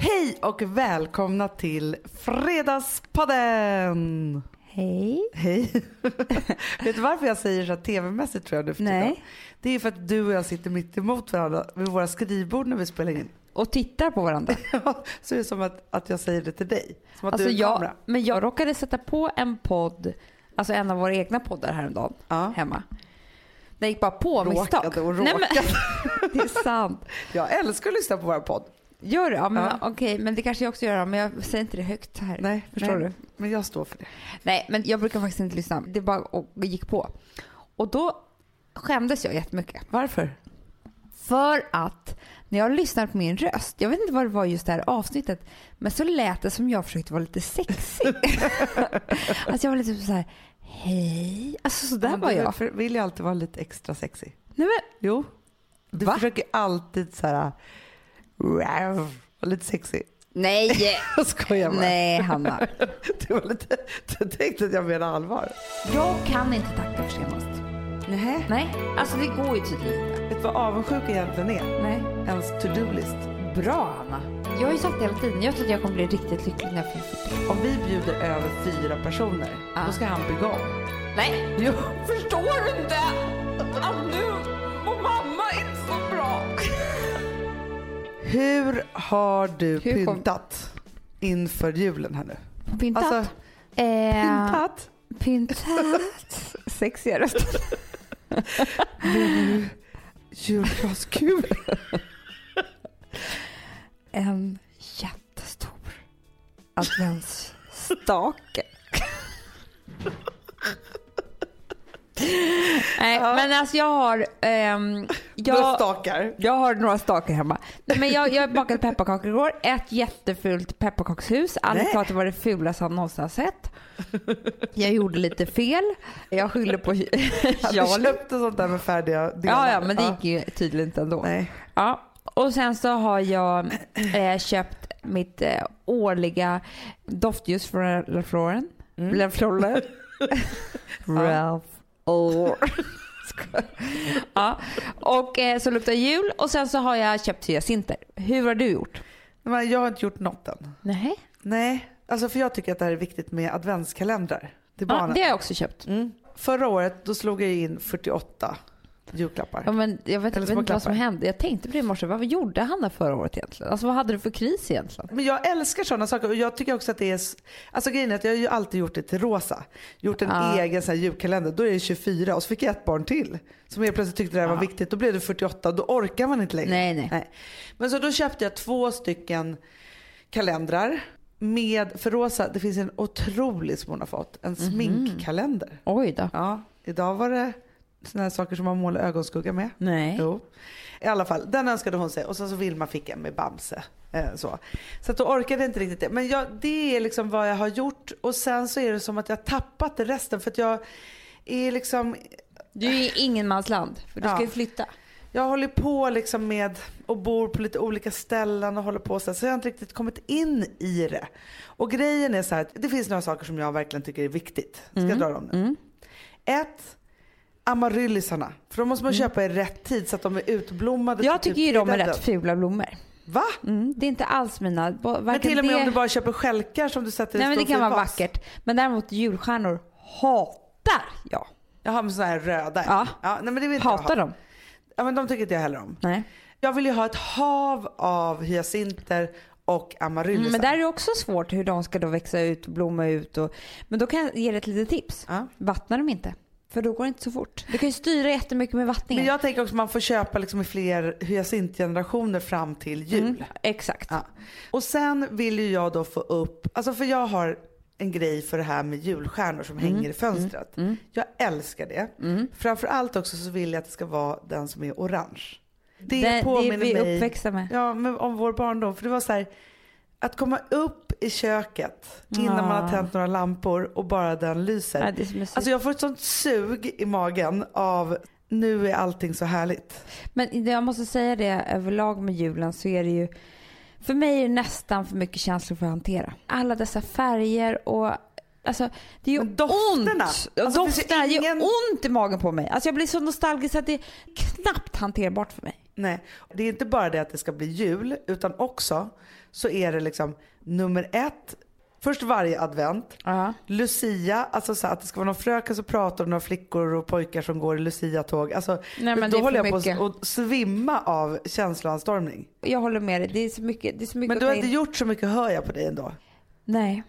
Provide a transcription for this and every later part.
Hej och välkomna till Fredagspodden! Hej. Hej. Vet du varför jag säger så här tv-mässigt tror jag nu för tiden? Nej. Det är för att du och jag sitter mitt emot varandra vid våra skrivbord när vi spelar in. Och tittar på varandra. så är det som att, att jag säger det till dig. Som att Alltså du är jag, kamera. men jag råkade sätta på en podd, alltså en av våra egna poddar häromdagen Ja. hemma. Den gick bara på av misstag. Råkade och Nej, råkade. men, det är sant. Jag älskar att lyssna på vår podd. Gör du? Ja, men, Ja. Okej, men det kanske jag också gör, men jag säger inte det högt här. Nej, Förstår nej, du? Men jag står för det. Nej, men jag brukar faktiskt inte lyssna. Det bara och gick på. Och då skämdes jag jättemycket. Varför? För att när jag lyssnade på min röst, jag vet inte vad det var just det här avsnittet, men så lät det som jag försökte vara lite sexig. alltså jag var lite så här, hej. Alltså så där Men var du jag. för- vill ju alltid vara lite extra sexy. Nej, men, Jo. Du Va? försöker alltid så här... Vara lite sexy. nej, Jag skojar bara. nej Hanna. Det var lite, jag tänkte att jag menade allvar. Jag kan inte tacka för senast. Nej. Nej, alltså det går ju tydligen inte. Vet du vad avundsjuk egentligen är? Nej. Ens to-do-list. Bra Hanna. Jag har ju sagt det hela tiden, jag tror att jag kommer bli riktigt lycklig när jag får 40. Om vi bjuder över fyra personer, Ja. då ska han bygga om. Nej, Jo. förstår du inte att nu mår mamma inte så bra? Hur har du Hur kom- pyntat inför julen här nu? Pyntat? Alltså, eh, pyntat? Pyntat. Sexiga röster. Julgranskulor. En jättestor adventsstake. Nej, men alltså jag har... ehm, Jag... jag, stakar. jag har några stakar hemma. Men jag, jag bakade pepparkakor igår. Ett jättefult pepparkakshus. Att det var det fulaste han någonsin har sett. Jag gjorde lite fel. Jag skyllde på Jag köpte sånt där med färdiga delar. Ja, ja, men det gick ju tydligen inte ändå. Nej. Ja, och sen så har jag eh, köpt mitt eh, årliga doftljus från Ralph Lauren. Mm. Ralph Lauren. Ralph Skojar. ja, och eh, så luktar jul och sen så har jag köpt hyacinter. Hur har du gjort? Men jag har inte gjort något än. Nej. Nej, alltså för jag tycker att det här är viktigt med adventskalendrar till Ja, det har jag också köpt. Mm. Förra året då slog jag in 48 julklappar. Ja, men jag vet, vet inte vad som hände. Jag tänkte på det i morse. Vad gjorde Hanna förra året egentligen? Alltså vad hade du för kris egentligen? Men jag älskar sådana saker och jag tycker också att det är... Alltså grejen är att jag har ju alltid gjort det till rosa. Gjort en Ja. egen sån här julkalender. Då är det 24 och så fick jag ett barn till. Som helt plötsligt tyckte det här var Ja. viktigt. Då blev det 48 då orkar man inte längre. Nej, nej. Men så då köpte jag två stycken kalendrar. Med, för rosa, det finns en otrolig som hon har fått. En Mhm. sminkkalender. Oj då. Ja, idag var det såna här saker som man målar ögonskugga med. Nej. Jo. I alla fall, den önskade hon sig. Och sen så Vilma fick en med Bamse. Eh, så så att då orkade jag inte riktigt det. Men jag, det är liksom vad jag har gjort. Och sen så är det som att jag tappat resten. För att jag är liksom... Du är i ingenmansland, för du ska Ja. ju flytta. Jag håller på liksom med och bor på lite olika ställen och håller på så, här, så jag har inte riktigt kommit in i det. Och grejen är så här, det finns några saker som jag verkligen tycker är viktigt. Ska jag dra dem nu? Mm. Ett, amaryllisarna. För de måste man köpa i rätt tid så att de är utblommade. Jag till tycker ju typ de är rätt fula blommor. Va? Mm, det är inte alls mina. Men till och med det... om du bara köper stjälkar som du sätter i Nej men en det kan vara vackert. Men däremot julstjärnor hatar jag. Jag har med sådana här röda. Ja. ja nej, men det vill jag Hatar ha. dem. Ja, men de tycker inte jag heller om. Nej. Jag vill ju ha ett hav av hyacinter och amaryllisar. Mm, men där är det också svårt hur de ska då växa ut och blomma ut. Och... Men då kan jag ge dig ett litet tips. Ja. Vattna dem inte. För då går det inte så fort. Du kan ju styra jättemycket med vattningen. Men jag tänker också att man får köpa liksom i fler hyacintgenerationer fram till jul. Mm, exakt. Ja. Och sen vill ju jag då få upp, alltså för jag har en grej för det här med julstjärnor som Mm, hänger i fönstret. Jag älskar det. Framförallt också så vill jag att det ska vara den som är orange. Det, Det, det påminner är vi mig uppväxta med. ja, men om vår barndom. För det var så här, att komma upp i köket innan man har Ja. tänt några lampor och bara den lyser. Ja. Alltså jag får ett sånt sug i magen av nu är allting så härligt. Men jag måste säga det överlag med julen så är det ju för mig är det nästan för mycket känslor för att hantera. Alla dessa färger och Alltså, det Men dofterna. ont. Alltså, dofterna ingen- gör ont i magen på mig. Alltså, jag blir så nostalgisk att det är knappt hanterbart för mig. Nej, det är inte bara det att det ska bli jul utan också så är det liksom nummer ett, först varje advent, Ja. Lucia, alltså så att det ska vara någon fröken som pratar och några flickor och pojkar som går i Lucia-tåg. Alltså, Nej, då håller jag mycket. på att svimma av känsloanstormning. Jag håller med dig. Det är så mycket, det är så mycket Men du har inte in. gjort så mycket hör jag på dig ändå. Nej.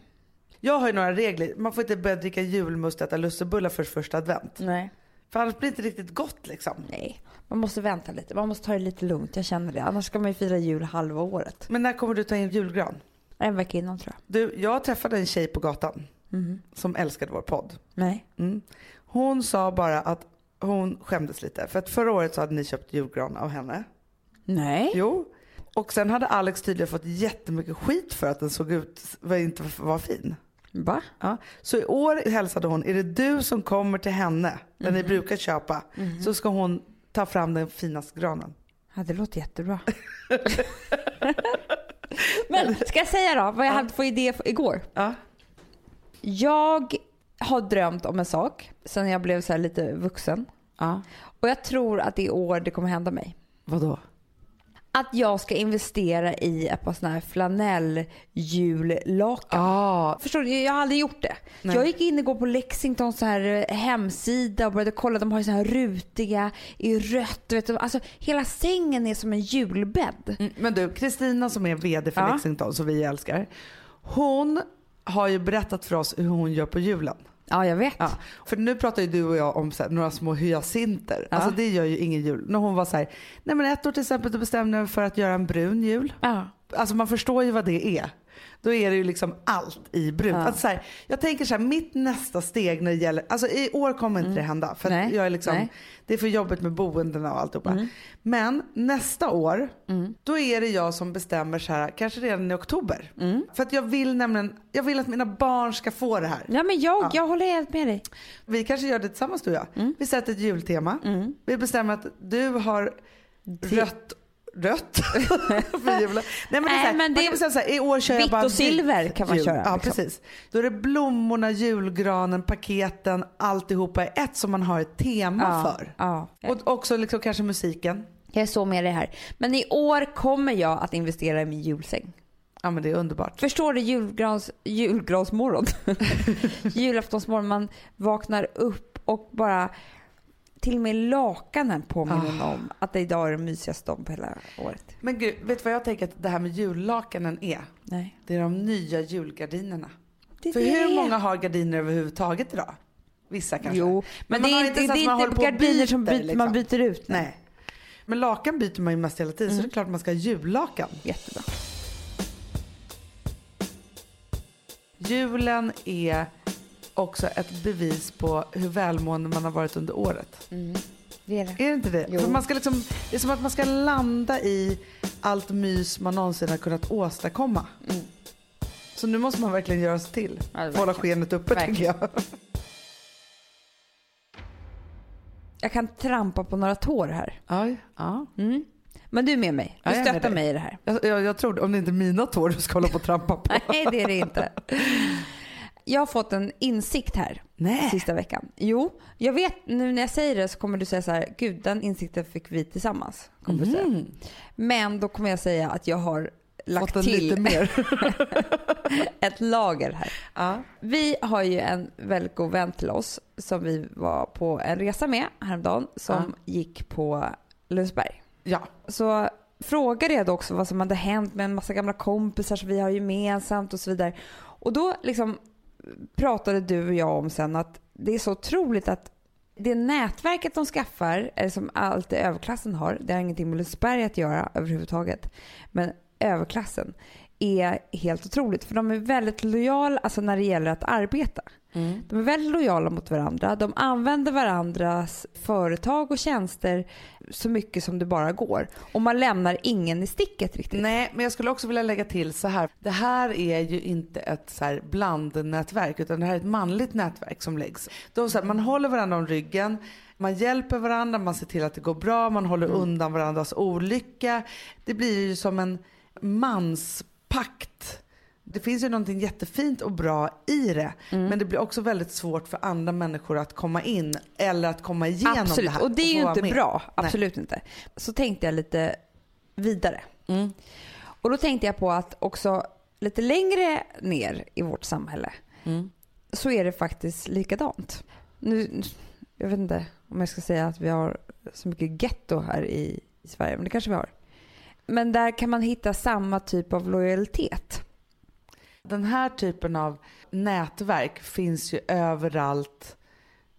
Jag har ju några regler. Man får inte börja dricka julmust och äta lussebullar för första advent. Nej. För annars blir det inte riktigt gott liksom. Nej. Man måste vänta lite. Man måste ta det lite lugnt. Jag känner det. Annars ska man ju fira jul halva året. Men när kommer du ta in julgran? En vecka innan tror jag. Du, jag träffade en tjej på gatan Mhm. som älskade vår podd. Nej. Mm. Hon sa bara att hon skämdes lite. För att förra året så hade ni köpt julgran av henne. Nej. Jo. Och sen hade Alex tydligen fått jättemycket skit för att den såg ut, var inte var fin. Va? Ja. Så i år hälsade hon, är det du som kommer till henne, där Mhm. ni brukar köpa, så ska hon ta fram den finaste granen. Ja, det låter jättebra. Men ska jag säga då vad jag hade för idé för igår? Ja. Jag har drömt om en sak sen jag blev så här lite vuxen. ja. Och jag tror att det är år det kommer hända mig. Vadå? Att jag ska investera i ett par sådana här flanelljullakan. Ja. Förstår du? Jag har aldrig gjort det. Nej. Jag gick in igår på Lexingtons så här eh, hemsida och började kolla. De har ju så här rutiga i rött. Vet, du. alltså, hela sängen är som en julbädd. Mm, Men du, Kristina som är VD för Ja. Lexington som vi älskar. Hon har ju berättat för oss hur hon gör på julen. Ja, jag vet. Ja, för nu pratar ju du och jag om här, några små hyacinter. Ja. Alltså det gör ju ingen jul. När hon var så här, nej men ett år till exempel då bestämde jag mig för att göra en brun jul. Ja. Alltså man förstår ju vad det är. Då är det ju liksom allt i brunt. Ja. Alltså så här, jag tänker så här, mitt nästa steg när det gäller, alltså i år kommer inte det hända. För Mm. Jag är liksom, Nej. det är för jobbigt med boendena och alltihopa. Men nästa år, Mm. då är det jag som bestämmer så här, kanske redan i oktober. Mm. För att jag vill nämligen, jag vill att mina barn ska få det här. Ja, men jag, Ja. jag håller helt med dig. Vi kanske gör det tillsammans du och jag. Mm. Vi sätter ett jultema. Vi bestämmer att du har rött Rött för julen. Nej men det är Nej, så här, men man det- kan bestämma så här, i år kör jag Vitt bara och silver kan man jul. köra, Ja liksom. precis. Då är det blommorna, julgranen, paketen, alltihopa i ett som man har ett tema Ja, för. ja. Och också liksom kanske musiken. Jag är så med dig här. Men i år kommer jag att investera i min julsäng. Ja men det är underbart. Förstår du julgrans, julgransmorgon? Julaftonsmorgon. Man vaknar upp och bara till och med lakanen påminner Ah. om att det idag är den mysigaste dagen på hela året. Men gud, vet du vad jag tänker att det här med jullakanen är? Nej. Det är de nya julgardinerna. Det För det hur många har gardiner överhuvudtaget idag? Vissa kanske. Jo, men, man det är inte det är inte gardiner som byter, byter, man liksom. byter ut. Nej. Men lakan byter man ju mest hela tiden så det är klart man ska ha jullakan. Jättebra. Julen är också ett bevis på hur välmående man har varit under året. Det är det. Är det inte det? Jo. För man ska liksom, det är som att man ska landa i allt mys man någonsin har kunnat åstadkomma. Mm. Så nu måste man verkligen göra sig till. Ja, hålla verkligen. skenet uppe tänker jag. Jag kan trampa på några tår här. Ja, ja. Mm. Men du är med mig. Du stöttar mig i det här. Jag, jag, jag tror om det inte är mina tår du ska hålla på och trampa på. Nej, det är det inte. Jag har fått en insikt här Nej. sista veckan. Jo, jag vet nu när jag säger det så kommer du säga så här, gud den insikten fick vi tillsammans. Kommer du säga. Mm. Men då kommer jag säga att jag har lagt Fått till lite mer. ett lager här. ja. Vi har ju en väldigt god vän till oss som vi var på en resa med häromdagen som gick på Lundsberg. ja. Så frågade jag då också vad som hade hänt med en massa gamla kompisar som vi har gemensamt och så vidare. Och då liksom pratade du och jag om sen att det är så otroligt att det nätverket de skaffar, eller som alltid överklassen har, det har ingenting med Lundsberg att göra överhuvudtaget, men överklassen är helt otroligt. För de är väldigt lojala alltså när det gäller att arbeta. Mm. De är väldigt lojala mot varandra. De använder varandras företag och tjänster så mycket som det bara går. Och man lämnar ingen i sticket riktigt. Nej, men jag skulle också vilja lägga till så här. Det här är ju inte ett så här blandnätverk utan det här är ett manligt nätverk som läggs. Då så här, man håller varandra om ryggen, man hjälper varandra, man ser till att det går bra, man håller undan varandras olycka. Det blir ju som en manspakt Det finns ju någonting jättefint och bra i det. Mm. Men det blir också väldigt svårt för andra människor att komma in eller att komma igenom Absolut, det här. och det är få ju inte med. bra. Absolut inte. Så tänkte jag lite vidare. Mm. Och då tänkte jag på att också lite längre ner i vårt samhälle Mm. så är det faktiskt likadant. Nu, jag vet inte om jag ska säga att vi har så mycket getto här i, i Sverige, men det kanske vi har. Men där kan man hitta samma typ av lojalitet. Den här typen av nätverk finns ju överallt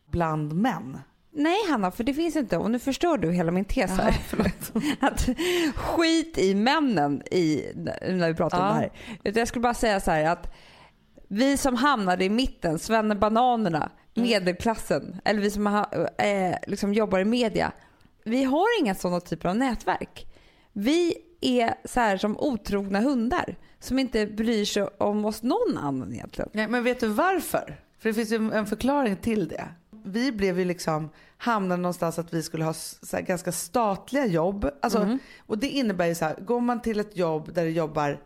bland män. Nej Hanna, för det finns inte. Och nu förstör du hela min tes här. att skit i männen i, när vi pratar om Ja. det här. Utan jag skulle bara säga så här att vi som hamnade i mitten, svennebananerna, medelklassen, eller vi som ha, eh, liksom jobbar i media. Vi har inga sådana typer av nätverk. Vi är så här som otrogna hundar som inte bryr sig om oss någon annan egentligen. Nej, men vet du varför? För det finns ju en förklaring till det. Vi blev ju liksom hamnade någonstans att vi skulle ha ganska statliga jobb. Alltså, Och det innebär ju så här, går man till ett jobb där det jobbar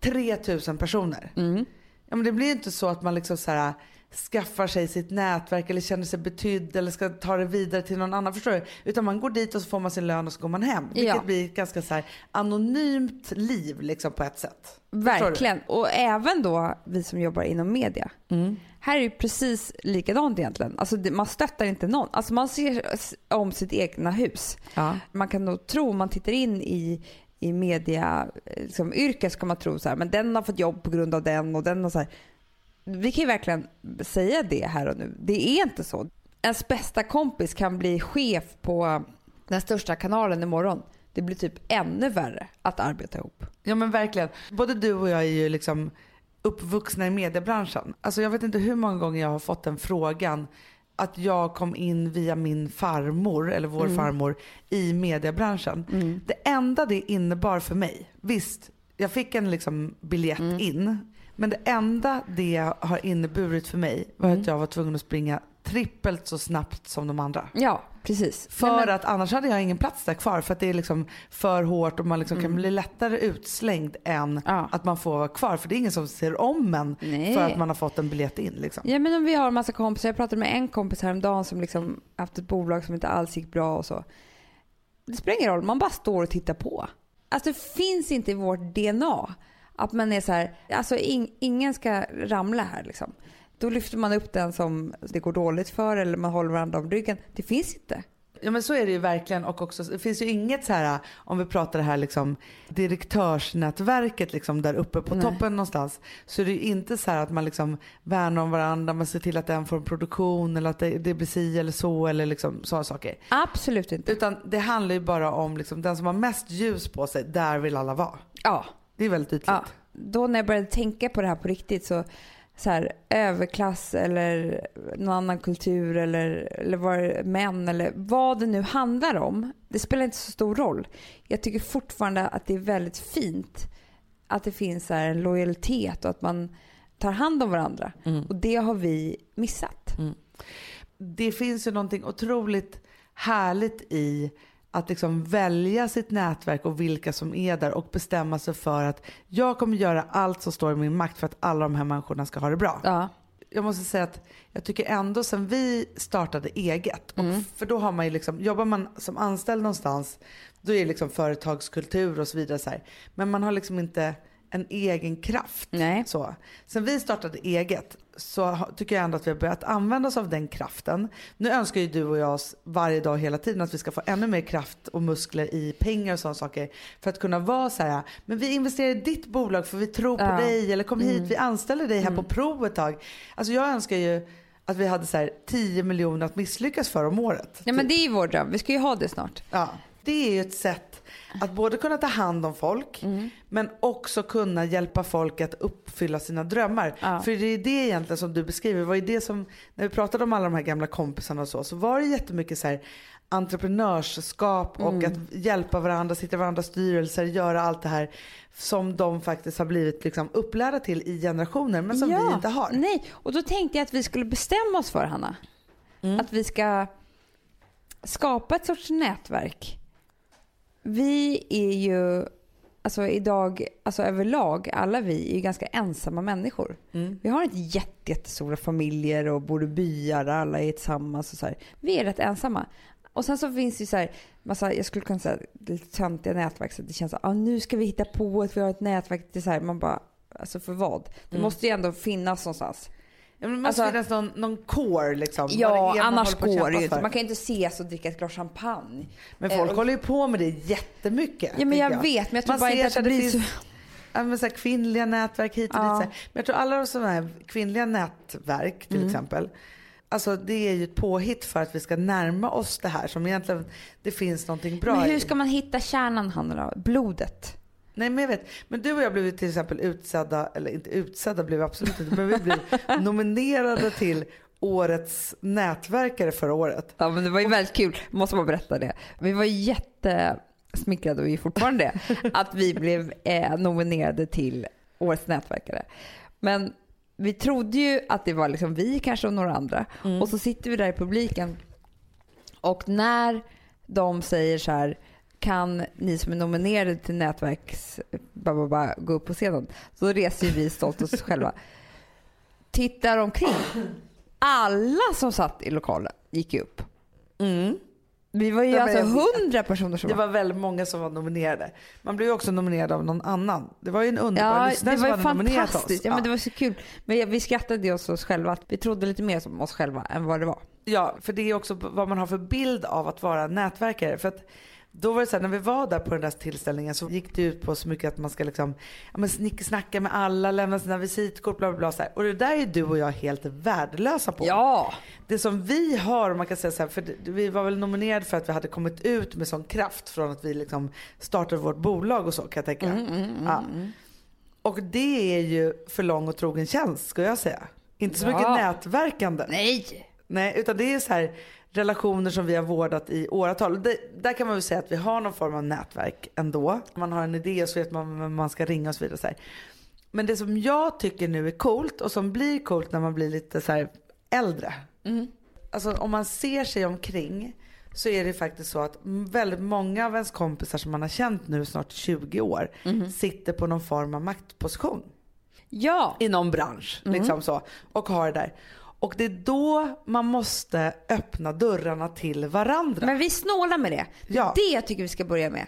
3000 personer. Ja, men det blir ju inte så att man liksom så här, skaffar sig sitt nätverk eller känner sig betydd eller ska ta det vidare till någon annan. Förstår du? Utan man går dit och så får man sin lön och så går man hem. Vilket Ja. blir ett ganska så här, anonymt liv liksom på ett sätt. Verkligen. Och även då vi som jobbar inom media. Mm. Här är det precis likadant egentligen. Alltså man stöttar inte någon. Alltså man ser om sitt egna hus. Ja. Man kan nog tro, om man tittar in i, i media, liksom, yrket så kan man tro så här, men den har fått jobb på grund av den och den och så här. Vi kan ju verkligen säga det här och nu. Det är inte så. Ens bästa kompis kan bli chef på den största kanalen imorgon. Det blir typ ännu värre att arbeta ihop. Ja men verkligen. Både du och jag är ju liksom uppvuxna i mediebranschen. Alltså jag vet inte hur många gånger jag har fått den frågan att jag kom in via min farmor, eller vår farmor, i mediebranschen. Det enda det innebar för mig, visst, jag fick en liksom biljett in. Men det enda det har inneburit för mig var att jag var tvungen att springa trippelt så snabbt som de andra. Ja, precis. För Nej, men- att annars hade jag ingen plats där kvar för att det är liksom för hårt och man liksom kan bli lättare utslängd än Mm. Ja. att man får vara kvar. För det är ingen som ser om en Nej. för att man har fått en biljett in. Liksom. Ja men om vi har en massa kompisar. Jag pratade med en kompis häromdagen som liksom haft ett bolag som inte alls gick bra och så. Det spelar ingen roll, man bara står och tittar på. Alltså det finns inte i vårt DNA att man är så här, alltså ing, ingen ska ramla här liksom. Då lyfter man upp den som det går dåligt för eller man håller varandra om ryggen. Det finns inte. Ja men så är det ju verkligen och också, det finns ju inget så här om vi pratar det här liksom direktörsnätverket liksom där uppe på Nej. toppen någonstans. Så är det ju inte så här att man liksom värnar om varandra, man ser till att den får en produktion eller att det, det blir si eller så eller liksom sådana saker. Absolut inte. Utan det handlar ju bara om liksom den som har mest ljus på sig, där vill alla vara. Ja, Det är väldigt ytligt. Ja, då när jag började tänka på det här på riktigt så, så här, överklass eller någon annan kultur eller, eller var män eller vad det nu handlar om. Det spelar inte så stor roll. Jag tycker fortfarande att det är väldigt fint att det finns så här en lojalitet och att man tar hand om varandra. Och det har vi missat. Det finns ju någonting otroligt härligt i att liksom välja sitt nätverk och vilka som är där och bestämma sig för att jag kommer göra allt som står i min makt för att alla de här människorna ska ha det bra. Ja. Jag måste säga att jag tycker ändå sen vi startade eget, och för då har man ju liksom, jobbar man som anställd någonstans då är det liksom företagskultur och så vidare så här. Men man har liksom inte en egen kraft. Nej. Så. Sen vi startade eget så tycker jag ändå att vi har börjat använda oss av den kraften. Nu önskar ju du och jag oss varje dag hela tiden att vi ska få ännu mer kraft och muskler i pengar och sådana saker. För att kunna vara så här, men vi investerar i ditt bolag för vi tror på Ja. dig eller kom hit, vi anställer dig här på prov ett tag. Alltså jag önskar ju att vi hade så här 10 miljoner att misslyckas för om året. ja, men det är ju vår dröm. Vi ska ju ha det snart. Ja, det är ju ett sätt att både kunna ta hand om folk men också kunna hjälpa folk att uppfylla sina drömmar. Ja. För det är det egentligen som du beskriver. Var det som, när vi pratade om alla de här gamla kompisarna och så, så var det jättemycket så här entreprenörskap och att hjälpa varandra, sitta i varandras styrelser, göra allt det här som de faktiskt har blivit liksom upplärda till i generationer men som vi inte har. Nej, och då tänkte jag att vi skulle bestämma oss för, Hanna. Mm. Att vi ska skapa ett sorts nätverk. Vi är ju alltså idag, alltså överlag, alla vi är ju ganska ensamma människor. Mm. Vi har inte jätte, jättestora familjer och bor i byar, alla är tillsammans och så här. Vi är rätt ensamma. Och sen så finns det ju så här, massa, jag skulle kunna säga lite töntiga nätverk så att det känns så ah, nu ska vi hitta på att vi har ett nätverk. Det är så här, man bara, alltså för vad? Det Mm. måste ju ändå finnas någonstans. Ja, men det måste Alltså- finnas någon, någon core liksom. Ja, annars går det ju inte. Man kan ju inte ses och dricka ett glas champagne. Men Eh, folk och- håller ju på med det jättemycket. Ja men tycker jag vet, men jag tror Man bara inte att det det blir så... finns- Ja, så här, kvinnliga nätverk hit och Ja. dit. Men jag tror alla sådana här kvinnliga nätverk till Mm. exempel. Alltså det är ju ett påhitt för att vi ska närma oss det här som egentligen det finns någonting bra Men hur i. ska man hitta kärnan Hanna då? Blodet? Nej men jag vet. Men du och jag blev till exempel utsedda, eller inte utsedda blev vi absolut inte, men vi blev nominerade till årets nätverkare förra året. Ja men det var ju väldigt kul, måste man berätta det. Vi var jättesmickrade och är fortfarande det, att vi blev eh, nominerade till Årets nätverkare. Men vi trodde ju att det var liksom vi kanske och några andra. Och så sitter vi där i publiken och när de säger så här kan ni som är nominerade till nätverks ba, ba, ba, gå upp på scenen? Så reser vi stolt oss själva. Tittar omkring. Alla som satt i lokalen gick ju upp. Mm. Vi var ju Ja, men alltså hundra personer som Det var väldigt många som var nominerade. Man blev ju också nominerad av någon annan. Det var ju en underbar Ja, lyssnare det som var hade nominerat oss. fantastiskt. Ja, men det var så kul. Men vi skrattade åt oss själva att vi trodde lite mer som oss själva än vad det var. Ja, för det är också vad man har för bild av att vara nätverkare. För att då var det så här, när vi var där på den där tillställningen så gick det ut på så mycket att man ska liksom, ja men snick, snacka med alla, lämna sina visitkort, bla bla bla. Så här. Och det där är du och jag helt värdelösa på. Ja! Det som vi har, man kan säga så här, för vi var väl nominerade för att vi hade kommit ut med sån kraft från att vi liksom startade vårt bolag och så kan jag tänka. Mm, ja. Och det är ju för lång och trogen tjänst ska jag säga. Inte så Ja. mycket nätverkande. Nej! Nej, utan det är så här relationer som vi har vårdat i åratal. Det, där kan man väl säga att vi har någon form av nätverk ändå. Man har en idé och så vet man vem man ska ringa och så vidare. Så. Men det som jag tycker nu är coolt och som blir coolt när man blir lite så äldre. Alltså om man ser sig omkring så är det faktiskt så att väldigt många av ens kompisar som man har känt nu snart 20 år sitter på någon form av maktposition Ja! i någon bransch. Liksom så, och har det där. Och det är då man måste öppna dörrarna till varandra. Men vi snålar med det. Ja. det jag tycker vi ska börja med.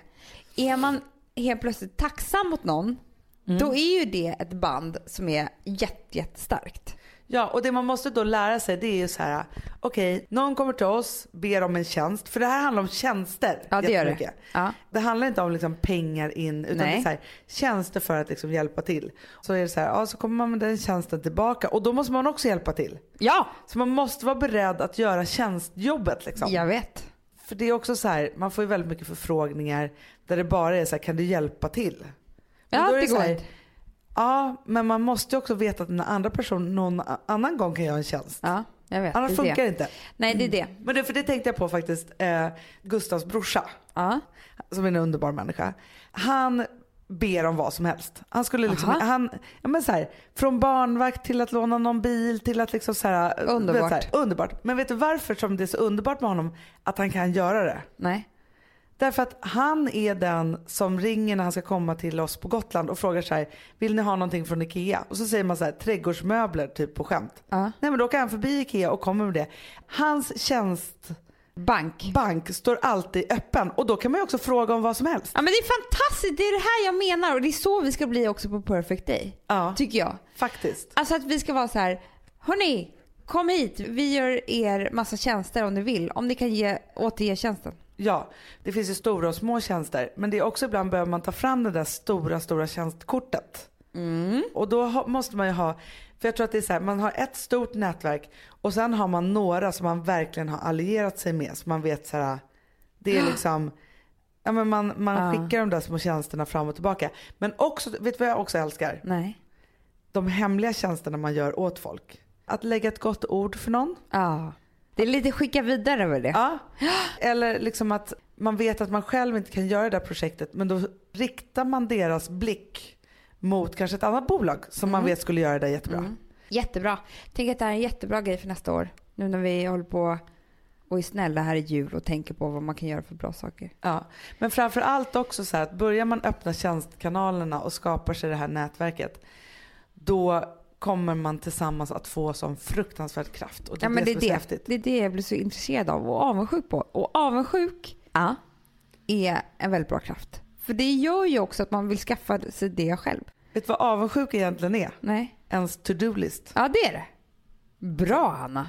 Är man helt plötsligt tacksam mot någon, då är ju det ett band som är jätte, jättestarkt. Ja, och det man måste då lära sig det är ju så här, okej, någon kommer till oss, ber om en tjänst. För det här handlar om tjänster Ja, det gör det. Ja. Det handlar inte om liksom pengar in, utan Nej. det är så här, tjänster för att liksom hjälpa till. Så är det så här, ja, så kommer man med den tjänsten tillbaka och då måste man också hjälpa till. Ja! Så man måste vara beredd att göra tjänstjobbet liksom. Jag vet. För det är också så här, man får ju väldigt mycket förfrågningar där det bara är så här, kan du hjälpa till? Men Ja, då är det så går här, inte. Ja, men man måste ju också veta att den andra personen någon annan gång kan göra en tjänst. Ja, jag vet. Annars det funkar det. inte. Nej, det är det. Men det, för det tänkte jag på faktiskt, eh, Gustavs brorsa, Ja. som är en underbar människa. Han ber om vad som helst. Han skulle liksom, Aha. han, ja men så här, från barnvakt till att låna någon bil till att liksom så här, vet, Underbart. Så här, underbart. Men vet du varför som det är så underbart med honom att han kan göra det? Nej. Därför att han är den som ringer när han ska komma till oss på Gotland och frågar så här, vill ni ha någonting från Ikea? Och så säger man så här, trädgårdsmöbler typ på skämt. Ja. Nej men då åker han förbi Ikea och kommer med det. Hans tjänstbank Bank. står alltid öppen och då kan man ju också fråga om vad som helst. Ja men det är fantastiskt, det är det här jag menar och det är så vi ska bli också på Perfect Day. Ja, Tycker jag. faktiskt. Alltså att vi ska vara så här, hörni, kom hit, vi gör er massa tjänster om ni vill. Om ni kan ge, återge tjänsten. Ja, det finns ju stora och små tjänster. Men det är också ibland behöver man ta fram det där stora, stora tjänstkortet. Och då ha, måste man ju ha, för jag tror att det är så här, man har ett stort nätverk och sen har man några som man verkligen har allierat sig med. Så man vet så här, det är liksom, ja men man, man Ja. skickar de där små tjänsterna fram och tillbaka. Men också, vet du vad jag också älskar? Nej. De hemliga tjänsterna man gör åt folk. Att lägga ett gott ord för någon. Ja. Det är lite skicka vidare över det. Ja. Eller liksom att man vet att man själv inte kan göra det där projektet men då riktar man deras blick mot kanske ett annat bolag som man vet skulle göra det jättebra. Mm. Jättebra. Tänk att det här är en jättebra grej för nästa år. Nu när vi håller på och är snälla här i jul och tänker på vad man kan göra för bra saker. Ja, men framför allt också så här att börjar man öppna tjänstkanalerna och skapar sig det här nätverket, då kommer man tillsammans att få sån fruktansvärd kraft. Och det Ja, men det, är det, häftigt. det är det jag blir så intresserad av och avundsjuk på. Och avundsjuk ja, är en väldigt bra kraft. För det gör ju också att man vill skaffa sig det själv. Vet du vad avundsjuk egentligen är? Nej. Ens to-do-list. Ja, det är det. Bra, Hanna.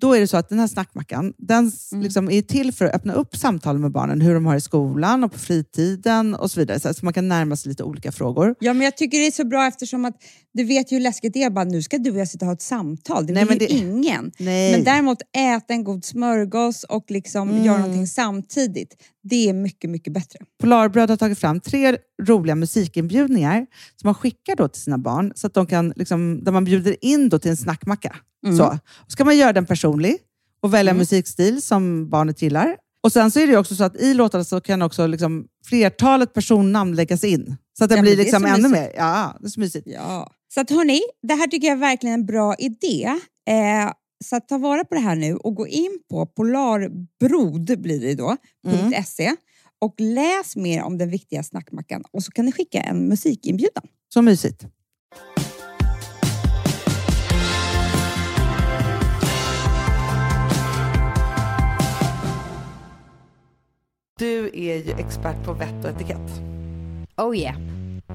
då är det så att den här snackmackan, den s- liksom är till för att öppna upp samtal med barnen, hur de har i skolan och på fritiden och så vidare. Så, så man kan närma sig lite olika frågor. Ja, men jag tycker det är så bra eftersom att du vet ju hur läskigt det är. Bara, nu ska du och jag sitta och ha ett samtal. Det Nej, vill ju det- ingen. Nej. Men däremot äta en god smörgås och liksom göra någonting samtidigt. Det är mycket, mycket bättre. Polarbröd har tagit fram tre roliga musikinbjudningar som man skickar då till sina barn, så att de kan, liksom, där man bjuder in då till en snackmacka. Så. Och ska man göra den personlig och välja musikstil som barnet gillar. Och Sen så är det också så att i låtarna så kan också liksom flertalet personnamn läggas in. Så att det Ja, blir liksom så ännu mysigt. mer. Ja, det är så mysigt. Ja. Så att hörni, det här tycker jag är verkligen en bra idé. Eh, så att ta vara på det här nu och gå in på polarbrod blir det då, .se och läs mer om den viktiga snackmackan och så kan ni skicka en musikinbjudan. Så mysigt. Du är ju expert på vett och etikett. Oh yeah.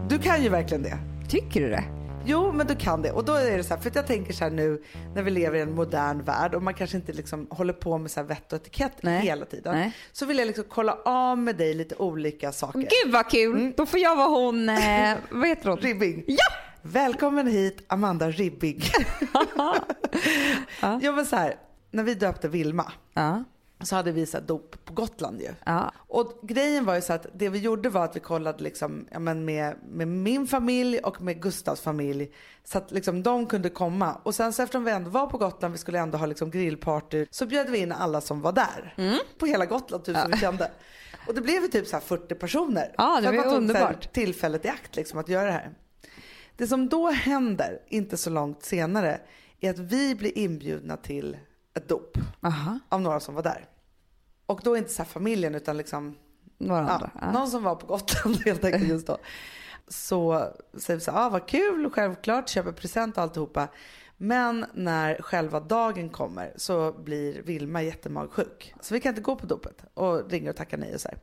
Du kan ju verkligen det. Tycker du det? Jo, men du kan det. Och då är det så här, för att jag tänker så här nu när vi lever i en modern värld och man kanske inte liksom håller på med så här vett och etikett Nej. hela tiden. Nej. Så vill jag liksom kolla av med dig lite olika saker. Gud vad kul! Då får jag vara hon, eh, vad heter hon? Ribbing. Ja! Välkommen hit Amanda Ribbing. ja. men så här, när vi döpte Vilma Ja. Så hade vi så dop på Gotland ju. Ja. Och grejen var ju så att det vi gjorde var att vi kollade liksom, ja, men med, med min familj och med Gustavs familj. Så att liksom de kunde komma. Och sen så eftersom vi ändå var på Gotland, vi skulle ändå ha liksom grillparty. Så bjöd vi in alla som var där. Mm. På hela Gotland typ som vi kände. Och det blev ju typ så här 40 personer. Ja, det var underbart. tillfället i akt liksom att göra det här. Det som då händer, inte så långt senare, är att vi blir inbjudna till ett dop Aha. av några som var där. Och då inte så familjen utan liksom ja. Ja. någon som var på Gotland helt enkelt just då. Så säger vi så här, ah, vad kul, självklart, köper present och alltihopa. Men när själva dagen kommer så blir Vilma jättemagsjuk. Så vi kan inte gå på dopet och ringer och tackar nej och så här.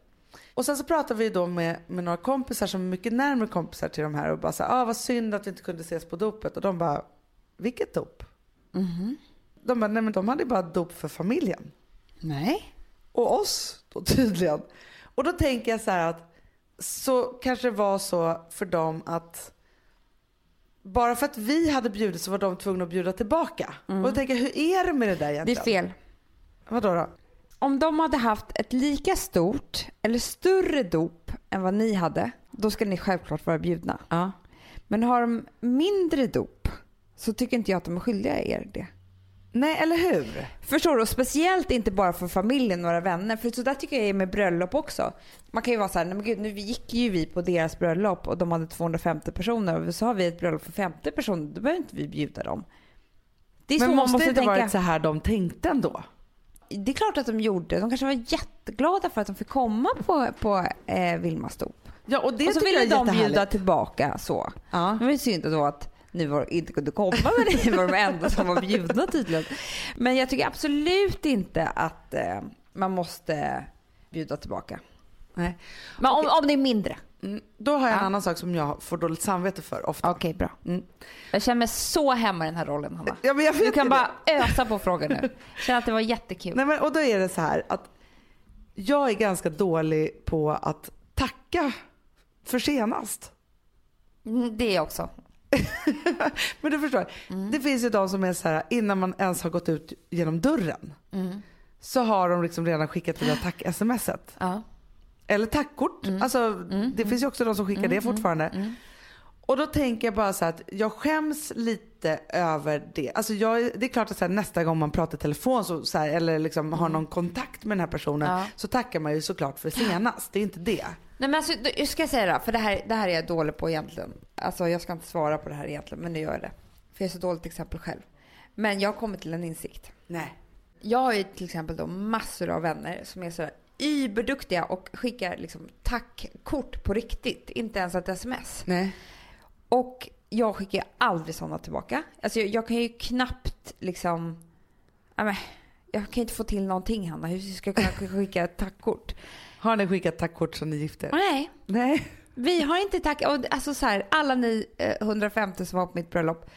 Och sen så pratar vi då med, med några kompisar som är mycket närmare kompisar till de här och bara så här, ah, vad synd att vi inte kunde ses på dopet. Och de bara, vilket dop? De bara, nej men de hade bara dop för familjen Nej. och oss då tydligen. Och då tänker jag så här att så kanske det var så för dem att bara för att vi hade bjudit så var de tvungna att bjuda tillbaka. Och då tänker jag, hur är det med det där Det egentligen? är fel. Vadå då? om de hade haft ett lika stort eller större dop än vad ni hade, då ska ni självklart vara bjudna. Ja. Men har de mindre dop så tycker inte jag att de är skyldiga er det. Nej, eller hur? Förstår du? Och Speciellt inte bara för familjen, några vänner. För så där tycker jag är med bröllop också. Man kan ju vara så här, nej men gud, nu gick ju vi på deras bröllop och de hade 250 personer och så har vi ett bröllop för 50 personer, då behöver inte vi bjuda dem. Det är så Men man måste inte tänka. varit så här de tänkte ändå? Det är klart att de gjorde. De kanske var jätteglada för att de fick komma på, på eh, Vilmas dop. Ja, och det och så ville de bjuda tillbaka så. Ja. Det var ju synd då att ni var, inte kunde komma men ni var de enda som var bjudna tydligen. Men jag tycker absolut inte att eh, man måste bjuda tillbaka. Nej. Men om, om det är mindre. Mm, då har jag en Ja. annan sak som jag får dåligt samvete för ofta. Okej, bra. Mm. Jag känner mig så hemma i den här rollen Hanna. Ja, men jag vet Du kan det. bara ösa på frågor nu. Känner att det var jättekul. Nej, men, och då är det så här att jag är ganska dålig på att tacka för senast. Mm, Det är jag också. Men du förstår, Mm. det finns ju de som är så här innan man ens har gått ut genom dörren Mm. så har de liksom redan skickat det där tack-smset. Ja. Eller tackkort. Mm. Alltså, det finns ju också de som skickar det fortfarande. Mm. Och då tänker jag bara så att jag skäms lite över det. Alltså jag, det är klart att så här, nästa gång man pratar i telefon så, så här, eller liksom har någon kontakt med den här personen Mm. Ja. så tackar man ju såklart för senast. Det är inte det. Nej men alltså, jag ska jag säga det, för det här, det här är jag dålig på egentligen. Alltså jag ska inte svara på det här egentligen, men nu gör jag det. För jag är så dåligt exempel själv. Men jag kommit till en insikt. Nej. Jag har ju till exempel då massor av vänner som är så überduktiga och skickar liksom tackkort på riktigt, inte ens ett sms. Nej. Och jag skickar aldrig sådana tillbaka. Alltså jag, jag kan ju knappt liksom... Men, jag kan inte få till någonting Hanna. Hur ska jag kunna skicka ett tackkort? Har ni skickat tackkort som ni gifte er? Nej, Nej. vi har inte tack... Alltså så här, alla ni eh, 150 som var på mitt bröllop.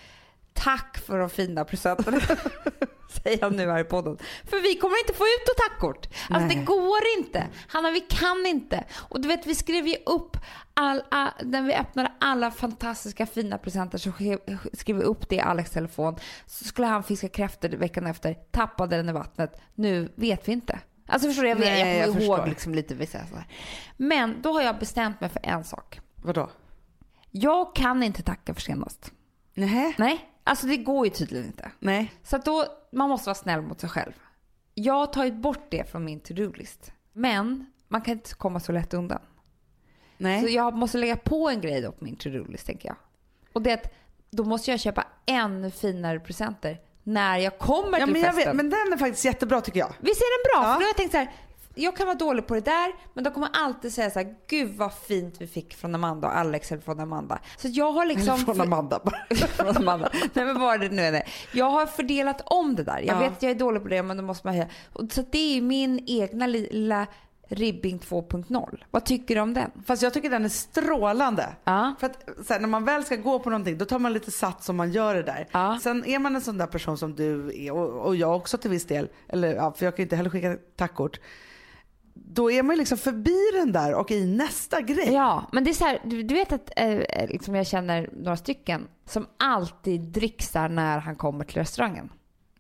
Tack för de fina presenterna. Säger jag nu här i podden. För vi kommer inte få ut ett tackkort. Alltså Nej. det går inte. Hanna vi kan inte. Och du vet vi skrev ju upp all, all, när vi öppnade alla fantastiska fina presenter så skrev, vi upp det i Alex telefon. Så skulle han fiska kräftor veckan efter. Tappade den i vattnet. Nu vet vi inte. Alltså förstår du? Jag, vet, Nej, jag jag kommer ihåg förstår. liksom lite vissa så här. Men då har jag bestämt mig för en sak. Vadå? Jag kan inte tacka för senast. Nej. Nej, alltså det går ju tydligen inte. Nej. Så att då, man måste vara snäll mot sig själv. Jag har tagit bort det från min to-do-list. Men man kan inte komma så lätt undan. Nej. Så jag måste lägga på en grej då på min to-do-list tänker jag. Och det är att då måste jag köpa ännu finare presenter när jag kommer ja, till men, festen. vet, men den är faktiskt jättebra tycker jag. Visst är den bra? Ja. För då har jag tänkt så här, jag kan vara dålig på det där, men de kommer alltid säga så här, gud vad fint vi fick från Amanda och Alex eller från Amanda. Så jag har liksom... Från Amanda bara. från Amanda. Nej men vad det nu är. Jag har fördelat om det där. Jag Ja. vet att jag är dålig på det men då måste man höja. Så det är min egna lilla ribbing 2.0. Vad tycker du om den? Fast jag tycker den är strålande. Ja. För att här, när man väl ska gå på någonting då tar man lite sats om man gör det där. Ja. Sen är man en sån där person som du är och, och jag också till viss del, eller ja, för jag kan ju inte heller skicka tackkort. Då är man liksom förbi den där och i nästa grej. Ja, men det är så här, du, du vet att eh, liksom jag känner några stycken som alltid dricksar när han kommer till restaurangen.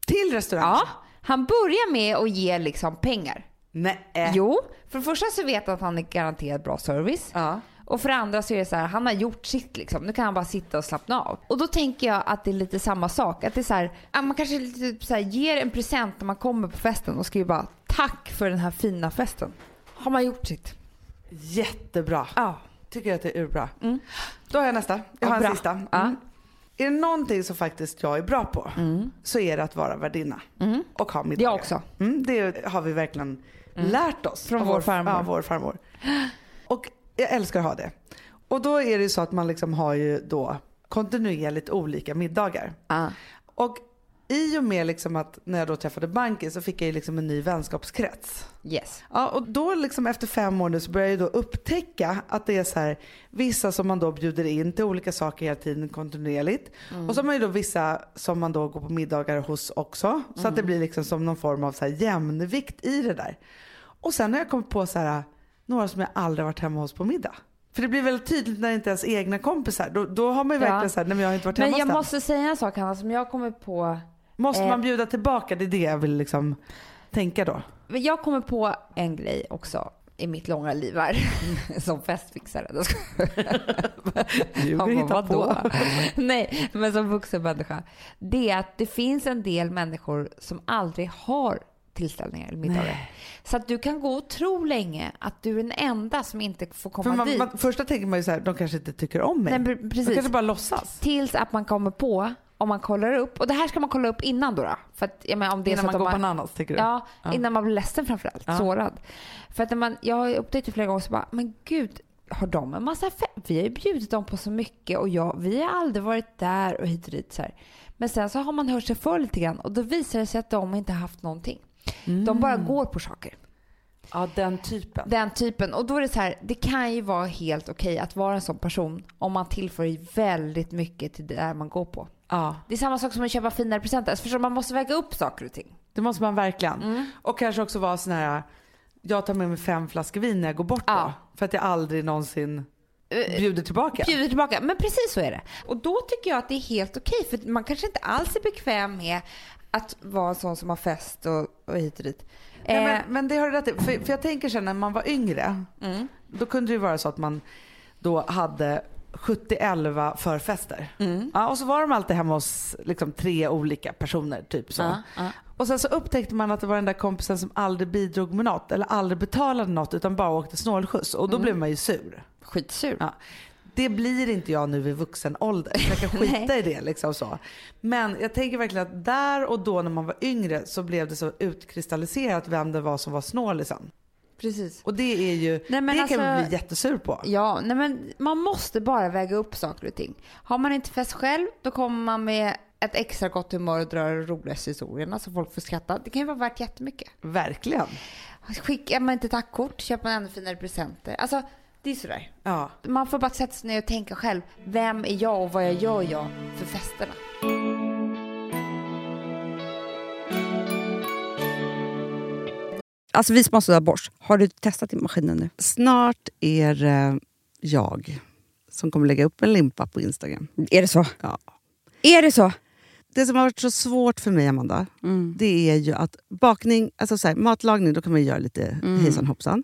Till restaurangen. Ja, han börjar med att ge liksom pengar. Nej. Jo, för det första så vet han att han är garanterat bra service. Ja. Och för det andra så är det så här, han har gjort sitt liksom. Nu kan han bara sitta och slappna av. Och då tänker jag att det är lite samma sak. Att det är så här, ja, man kanske lite så här, ger en present när man kommer på festen och skriver bara tack för den här fina festen. Har man gjort sitt? Jättebra. Ja. Tycker jag att det är urbra. Mm. Då har jag nästa. Jag Ja, har en bra. sista. Mm. Ja. Är det någonting som faktiskt jag är bra på så är det att vara värdinna. Och ha middagar. Jag också. Mm, det har vi verkligen lärt oss. Från av vår farmor. Ja, vår farmor. Jag älskar att ha det. Och då är det ju så att man liksom har ju då kontinuerligt olika middagar. Ja. Och i och med liksom att när jag då träffade banken så fick jag ju liksom en ny vänskapskrets. Yes. Ja, och då liksom efter fem år nu så börjar jag då upptäcka att det är så här vissa som man då bjuder in till olika saker hela tiden kontinuerligt. Och så har man ju då vissa som man då går på middagar hos också. Så att det blir liksom som någon form av så här jämnvikt i det där. Och sen har jag kommit på så här några som jag aldrig varit hemma hos på middag. För det blir väldigt tydligt när det inte ens är egna kompisar. Då, då har man ju verkligen så här, nej men jag har inte varit hemma Men hos jag dem. måste säga en sak Hanna som jag kommer på. Måste eh, man bjuda tillbaka? Det är det jag vill liksom tänka då? Men jag kommer på en grej också i mitt långa liv här som festfixare. Ja, men hitta på. Nej, men som vuxen människa. Det är att det finns en del människor som aldrig har tillställningar eller middagar. Så att du kan gå och tro länge att du är den enda som inte får komma För man, dit. man, första tänker man ju så här, de kanske inte tycker om mig. Nej, pre- de precis. kanske bara låtsas. Tills att man kommer på, om man kollar upp, och det här ska man kolla upp innan då. då för att, jag menar, om det Innan man går har- bananas, tycker du? Ja, Ja. innan man blir ledsen framförallt. Ja. Sårad. För att när man, jag har upptäckt det flera gånger så bara, men gud, har de en massa fe- Vi har ju bjudit dem på så mycket och jag, vi har aldrig varit där och hit och dit så här. Men sen så har man hört sig för lite grann och då visar det sig att de inte har haft någonting. De bara går på saker. Ja, den typen. Den typen. Och då är det så här, det kan ju vara helt okej att vara en sån person om man tillför väldigt mycket till det där man går på. Ja, Det är samma sak som att köpa finare presenter. Alltså förstår, man måste väga upp saker och ting. det måste man verkligen. Mm. Och kanske också vara sån här, jag tar med mig fem flaskor vin när jag går bort Ja. då. För att jag aldrig någonsin bjuder tillbaka. bjuder tillbaka. Men precis så är det. Och då tycker jag att det är helt okej. För man kanske inte alls är bekväm med att vara en sån som har fest och, och hit och dit. Nej, Eh, men, men det har du rätt i. För, för jag tänker sen när man var yngre, mm. då kunde det vara så att man då hade 70-11 förfester. Mm. Ja, och så var de alltid hemma hos liksom, tre olika personer. typ så. Ja, ja. Och sen så upptäckte man att det var den där kompisen som aldrig bidrog med något eller aldrig betalade något utan bara åkte snålskjuts och då blev man ju sur. Skitsur. Ja. Det blir inte jag nu i vuxen ålder. Jag kan skita i det liksom så. Men jag tänker verkligen att där och då när man var yngre så blev det så utkristalliserat vem det var som var snålisen. Precis. Och det är ju, Nej, men det kan man alltså- bli jättesur på. Ja, nej men man måste bara väga upp saker och ting. Har man inte fest själv, då kommer man med ett extra gott humör och drar de roligaste historierna så folk får skratta. Det kan ju vara värt jättemycket. Verkligen. Skickar man inte tackkort, köper man ännu finare presenter. Alltså, det är sådär. Ja. Man får bara sätta sig ner och tänka själv. Vem är jag och vad jag gör jag för festerna? Alltså vi sponsrar av Bosch. Har du testat i maskinen nu? Snart är det jag som kommer lägga upp en limpa på Instagram. Är det så? Ja. Är det så? Det som har varit så svårt för mig, Amanda, det är ju att bakning, alltså så här, matlagning, då kan man ju göra lite hejsan hoppsan.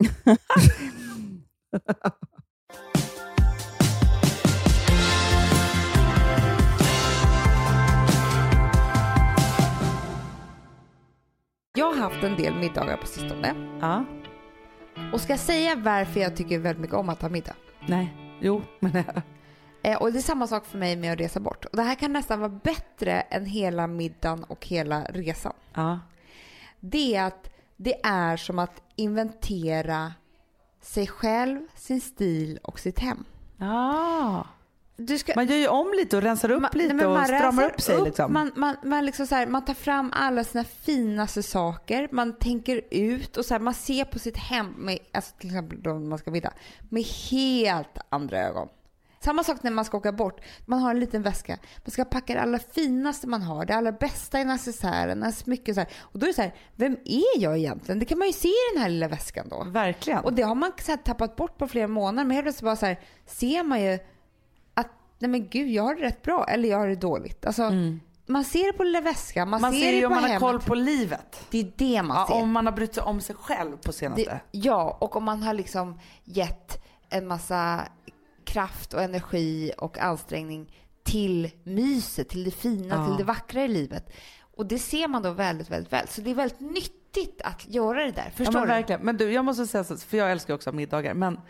Jag har haft en del middagar på sistone. Ja. Och ska jag säga varför jag tycker väldigt mycket om att ha middag? Nej. Jo, men Eh, och det är samma sak för mig med att resa bort. Och det här kan nästan vara bättre än hela middagen och hela resan. ja. Det är att det är som att inventera sig själv, sin stil och sitt hem. ja. Du ska, Man gör ju om lite och rensar upp Man- lite nej, och stramar upp sig. liksom. Man, man, man, liksom så här, man tar fram alla sina finaste saker, man tänker ut och så här, man ser på sitt hem, med, alltså till exempel då man ska middag, med helt andra ögon. Samma sak när man ska åka bort. Man har en liten väska. Man ska packa det allra finaste man har, det allra bästa i necessären, smycken så här. Och då är det så här, vem är jag egentligen? Det kan man ju se i den här lilla väskan då. Verkligen. Och det har man så här, tappat bort på flera månader. Men helt plötsligt bara så här, ser man ju att nej men gud, jag har det rätt bra eller jag har det dåligt. Alltså, Man ser det på lilla väskan, man, man ser, ser det ju på om man har hemmet. koll på livet. Det är det man Ja, ser. om man har brytt sig om sig själv på senaste. Det, ja, och om man har liksom gett en massa kraft och energi och ansträngning till myset, till det fina, Ja. till det vackra i livet. Och det ser man då väldigt, väldigt väl. Så det är väldigt nyttigt att göra det där. Ja, Förstår men du? verkligen. Men du, jag måste säga så, för jag älskar också middagar. Men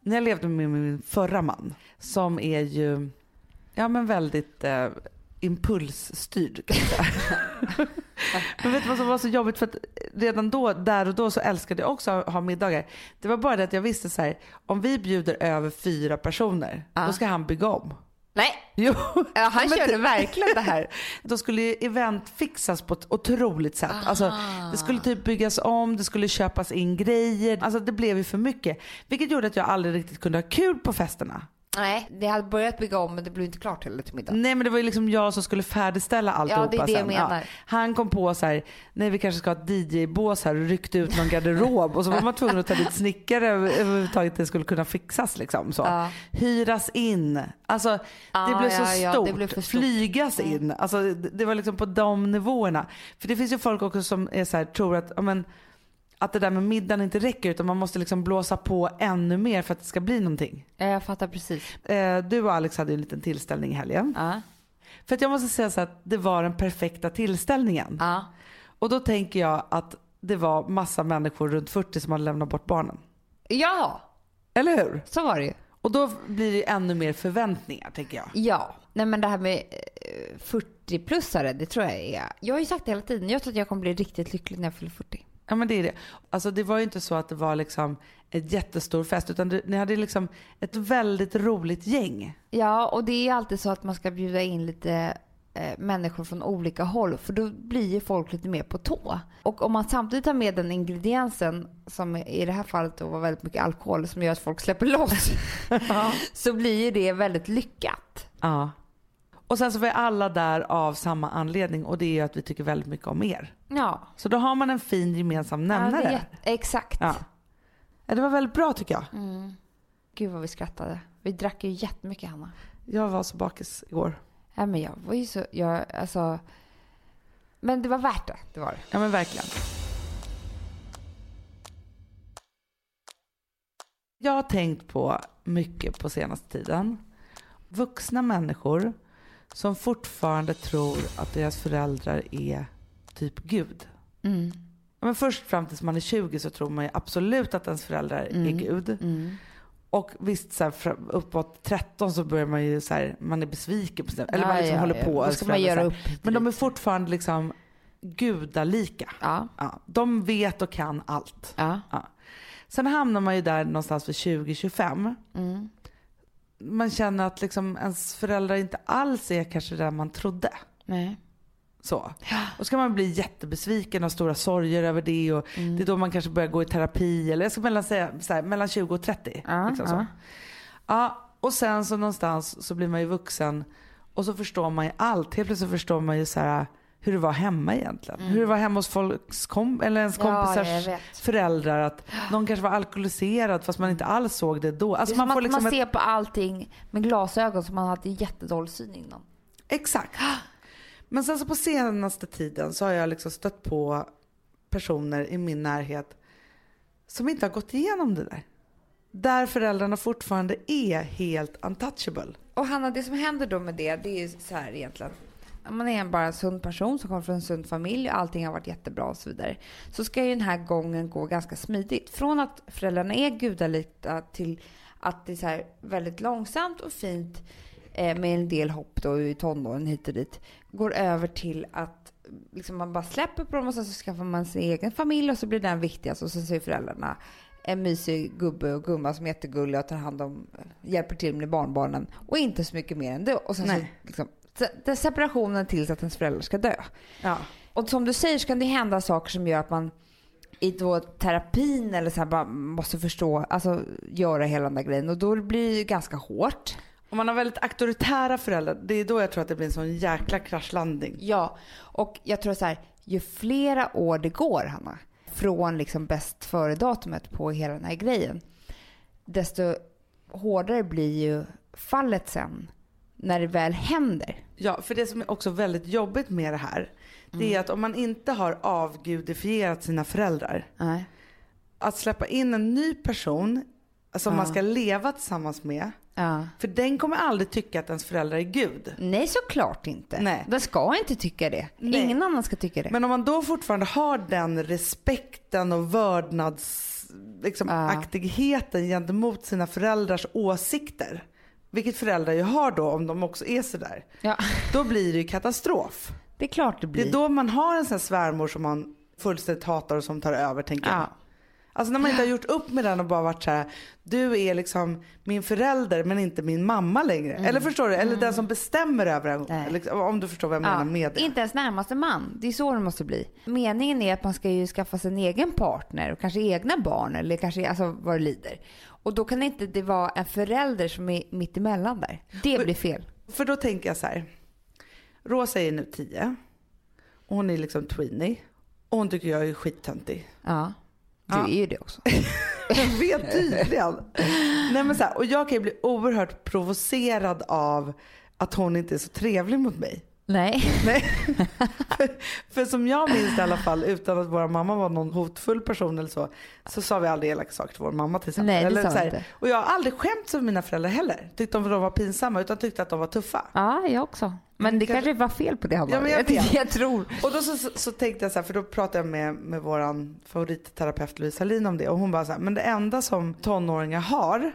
när jag levde med min förra man, som är ju ja, men väldigt eh, impulsstyrd men vet du vad som var så jobbigt? För att redan då, där och då så älskade jag också att ha middagar. Det var bara det att jag visste så här, om vi bjuder över fyra personer, Ja. då ska han bygga om. Nej, Jo. ja, han körde verkligen det här. Då skulle event fixas på ett otroligt sätt. Alltså, det skulle typ byggas om, det skulle köpas in grejer. Alltså det blev ju för mycket. Vilket gjorde att jag aldrig riktigt kunde ha kul på festerna. Nej, det hade börjat bygga om men det blev inte klart heller till middag. Nej men det var ju liksom jag som skulle färdigställa alltihopa det är det jag sen. menar. Han kom på så här, nej vi kanske ska ha ett DJ-bås här och ryckte ut någon garderob och så var man tvungen att ta dit snickare över- överhuvudtaget det skulle kunna fixas liksom. Så. Ja. Hyras in. Alltså det Ja, blev så ja, ja, stort. det blev för stort. Flygas in. Alltså det, det var liksom på de nivåerna. För det finns ju folk också som är så här, tror att, ja, men, att det där med middagen inte räcker utan man måste liksom blåsa på ännu mer för att det ska bli någonting. Ja, Jag fattar precis. Eh, du och Alex hade ju en liten tillställning i helgen. Ja. För att jag måste säga så att det var den perfekta tillställningen. Ja. Och då tänker jag att det var massa människor runt 40 som hade lämnat bort barnen. ja, Eller hur? så var det ju. Och då blir det ännu mer förväntningar tänker jag. Ja. Nej men det här med eh, 40-plussare, det tror jag är... Jag har ju sagt det hela tiden, jag tror att jag kommer bli riktigt lycklig när jag fyller 40. Ja men det är det. Alltså det var ju inte så att det var liksom ett jättestor fest utan det, ni hade liksom ett väldigt roligt gäng. Ja, och det är alltid så att man ska bjuda in lite eh, människor från olika håll för då blir ju folk lite mer på tå. Och om man samtidigt har med den ingrediensen som i det här fallet då var väldigt mycket alkohol som gör att folk släpper loss så blir ju det väldigt lyckat. Ja. Och sen så var alla där av samma anledning och det är ju att vi tycker väldigt mycket om er. Ja, Så då har man en fin gemensam ja det nämnare. är jätte- exakt. Ja. Ja, det var väldigt bra tycker jag. Mm. Gud vad vi skrattade. Vi drack ju jättemycket Hanna. Jag var så bakis igår. Nej men jag var ju så, jag alltså. Men det var värt det, det var det. Ja men verkligen. Jag har tänkt på mycket på senaste tiden. Vuxna människor som fortfarande tror att deras föräldrar är typ Gud. Mm. men först fram tills man är 20 så tror man ju absolut att ens föräldrar är Gud. Mm. Och visst, så här, uppåt 13 så börjar man ju så här, man är besviken på sina, eller man liksom ja, håller ja. på. Ska man göra upp Men de är lite. fortfarande liksom gudalika. Ja. Ja, de vet och kan allt. Ja. Sen hamnar man ju där någonstans vid 20-25. Mm. Man känner att liksom ens föräldrar inte alls är kanske där man trodde. Nej. Så. Och ska man bli jättebesviken och ha stora sorger över det. Och Mm. Det är då man kanske börjar gå i terapi. Eller jag ska mellan, säga, så här, mellan 20 och 30. Ja, liksom så. ja. Ja, och sen så någonstans så blir man ju vuxen. Och så förstår man ju allt. Helt plötsligt förstår man ju så här, hur det var hemma egentligen. Hur det var hemma hos folks kom, eller ens Mm. Ja, kompisars vet. föräldrar. Att någon kanske var alkoholiserad fast man inte alls såg det då. Det Alltså som man att liksom man ett, ser på allting med glasögon som man hade jättedålig syn innan. Exakt. Men sen så på senaste tiden så har jag liksom stött på personer i min närhet som inte har gått igenom det där. Där föräldrarna fortfarande är helt untouchable. Och Hanna, det som händer då med det, det är ju så här egentligen. Man är bara en sund person som kommer från en sund familj och allting har varit jättebra och så vidare. Så ska ju den här gången gå ganska smidigt. Från att föräldrarna är gudalika till att det är så väldigt långsamt och fint eh, med en del hopp då i tonåren hit och dit. Går över till att liksom man bara släpper på dem och sen så skaffar man sin egen familj och så blir den viktigast och sen så är föräldrarna en mysig gubbe och gumma som är jättegulliga och tar hand om, hjälper till med barnbarnen och inte så mycket mer än det. Och sen så, Nej. liksom, den separationen tills att ens föräldrar ska dö. Ja. Och som du säger så kan det hända saker som gör att man i då terapin eller så här bara måste förstå, alltså göra hela den där grejen och då blir det ganska hårt. Om man har väldigt auktoritära föräldrar, det är då jag tror att det blir en sån jäkla kraschlandning. Ja, och jag tror så här, ju flera år det går, Hanna, från liksom bäst före-datumet på hela den här grejen, desto hårdare blir ju fallet sen när det väl händer. Ja, för det som är också väldigt jobbigt med det här, det Mm. är att om man inte har avgudifierat sina föräldrar, Nej. att släppa in en ny person som man Ja. ska leva tillsammans med, Ja. för den kommer aldrig tycka att ens föräldrar är Gud. Nej, såklart inte. Nej. Den ska inte tycka det. Nej. Ingen annan ska tycka det. Men om man då fortfarande har den respekten och vördnads liksom, Ja. aktigheten gentemot sina föräldrars åsikter, vilket föräldrar ju har då om de också är sådär, Ja, då blir det ju katastrof. det är klart det Det blir. är då man har en sån här svärmor som man fullständigt hatar och som tar över tänker jag. Alltså när man inte har gjort upp med den och bara varit så här: du är liksom min förälder men inte min mamma längre. Eller förstår du? Eller den som bestämmer över en. Liksom, om du förstår vad jag menar med det. Inte ens närmaste man. Det är så det måste bli. Meningen är att man ska ju skaffa sig en egen partner och kanske egna barn eller kanske alltså vad det lider. Och då kan inte det vara en förälder som är mitt emellan där. Det blir fel. För då tänker jag så här. Rosa är nu 10. Och hon är liksom tweenie. Och hon tycker jag är skittöntig. Ja. Du Ja. är ju det också. Jag vet tydligen. Nej, men så här, och jag kan ju bli oerhört provocerad av att hon inte är så trevlig mot mig. Nej. Nej. för, för som jag minns det i alla fall, utan att vår mamma var någon hotfull person eller så, så sa vi aldrig elaka saker till vår mamma till exempel. Nej, det eller sa så vi inte. Och jag har aldrig skämts över mina föräldrar heller. Tyckte de var pinsamma, utan tyckte att de var tuffa. Ja, jag också. Men det kanske var fel på det Hanna. Ja, men jag jag, jag tror. Och då så, så, så tänkte jag så här, för då pratade jag med, med våran favoritterapeut Louise Hallin om det och hon bara så här, men det enda som tonåringar har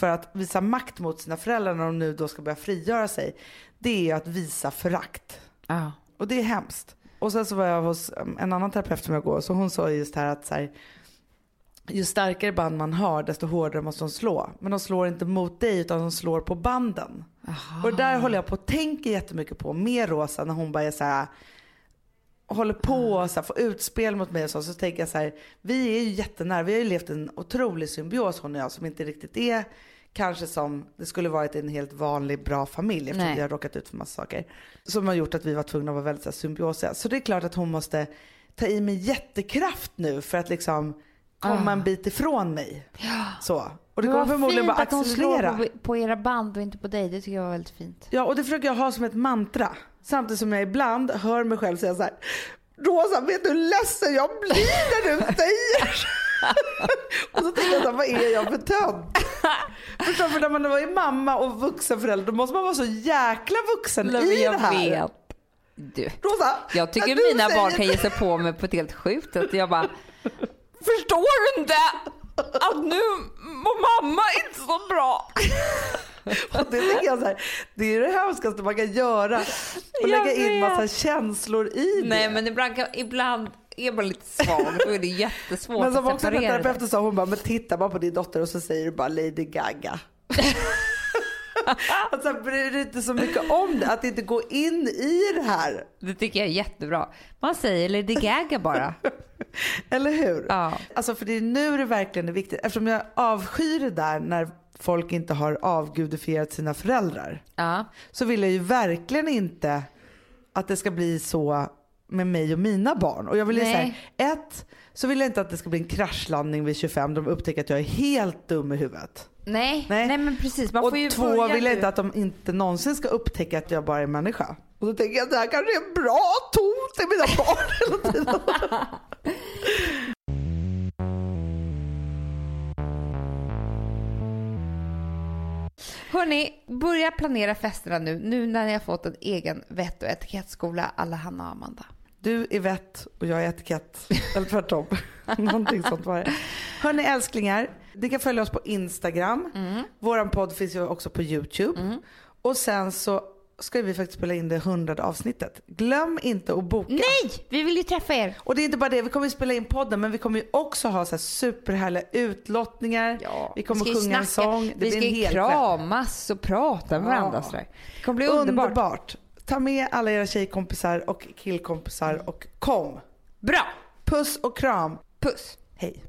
för att visa makt mot sina föräldrar när de nu då ska börja frigöra sig, det är att visa förakt. Ja. Och det är hemskt. Och sen så var jag hos um, en annan terapeut som jag går så hon sa just här att så här, ju starkare band man har desto hårdare måste de slå. Men de slår inte mot dig utan de slår på banden. Och det där håller jag på att tänka jättemycket på med Rosa när hon bara är så här håller på och så här, får utspel mot mig och så, så tänker jag så här, vi är ju jättenära, vi har ju levt en otrolig symbios hon och jag som inte riktigt är kanske som det skulle varit i en helt vanlig bra familj eftersom Nej. vi har råkat ut för massa saker. Som har gjort att vi var tvungna att vara väldigt så här, symbiosiga. Så det är klart att hon måste ta i med jättekraft nu för att liksom komma Ah. en bit ifrån mig. Så. Och det kommer förmodligen bara att hon slår accelerera. på, på era band och inte på dig. Det tycker jag var väldigt fint. Ja, och det försöker jag ha som ett mantra. Samtidigt som jag ibland hör mig själv säga så här. Rosa, vet du hur ledsen jag blir när du säger Och så tänker jag vad är jag för tönt? Förstår? För när man var mamma och vuxen förälder då måste man vara så jäkla vuxen i det här. Du, Rosa, jag tycker du mina säger barn kan ge sig på mig på ett helt sjukt sätt. Jag bara, förstår du inte att nu mår mamma inte så bra? Och det tycker jag så här, det är det hemskaste man kan göra. Och Jag lägga in vet. massa känslor i det. Nej men ibland, kan, ibland är man lite svag. Då är det jättesvårt men som att också separera terapeuten sa, hon bara, men titta bara på din dotter och så säger du bara Lady Gaga. alltså bryr dig inte så mycket om det, att inte gå in i det här. Det tycker jag är jättebra. Man säger Lady Gaga bara. Eller hur? Ja. Alltså för det är nu det verkligen är viktigt. Eftersom jag avskyr det där när folk inte har avgudifierat sina föräldrar. Ja. Så vill jag ju verkligen inte att det ska bli så med mig och mina barn. Och jag vill säga, ett, så vill jag inte att det ska bli en kraschlandning vid 25 de upptäcker att jag är helt dum i huvudet. Nej, Nej. nej. men precis. Man och får ju två vill jag inte att de inte någonsin ska upptäcka att jag bara är människa. Och då tänker jag att det här kanske är en bra ton till mina barn hela tiden. Hörni, börja planera festerna nu. Nu när ni har fått en egen vett och etikettskola alla Hanna och Amanda. Du är vett och jag är etikett. Eller tvärtom. Någonting sånt var det. Hörni älsklingar, ni kan följa oss på Instagram. Våran podd finns ju också på YouTube. Och sen så ska vi faktiskt spela in det hundrade avsnittet. Glöm inte att boka. Nej, vi vill ju träffa er. Och det är inte bara det, vi kommer ju spela in podden men vi kommer ju också ha så här superhärliga utlottningar. vi kommer ju sjunga en sång. Det vi blir ska en ju kramas och prata med varandra. Ja. Det kommer bli underbart. Underbart. Ta med alla era tjejkompisar och killkompisar och kom. Bra, Puss och kram. puss. Hej.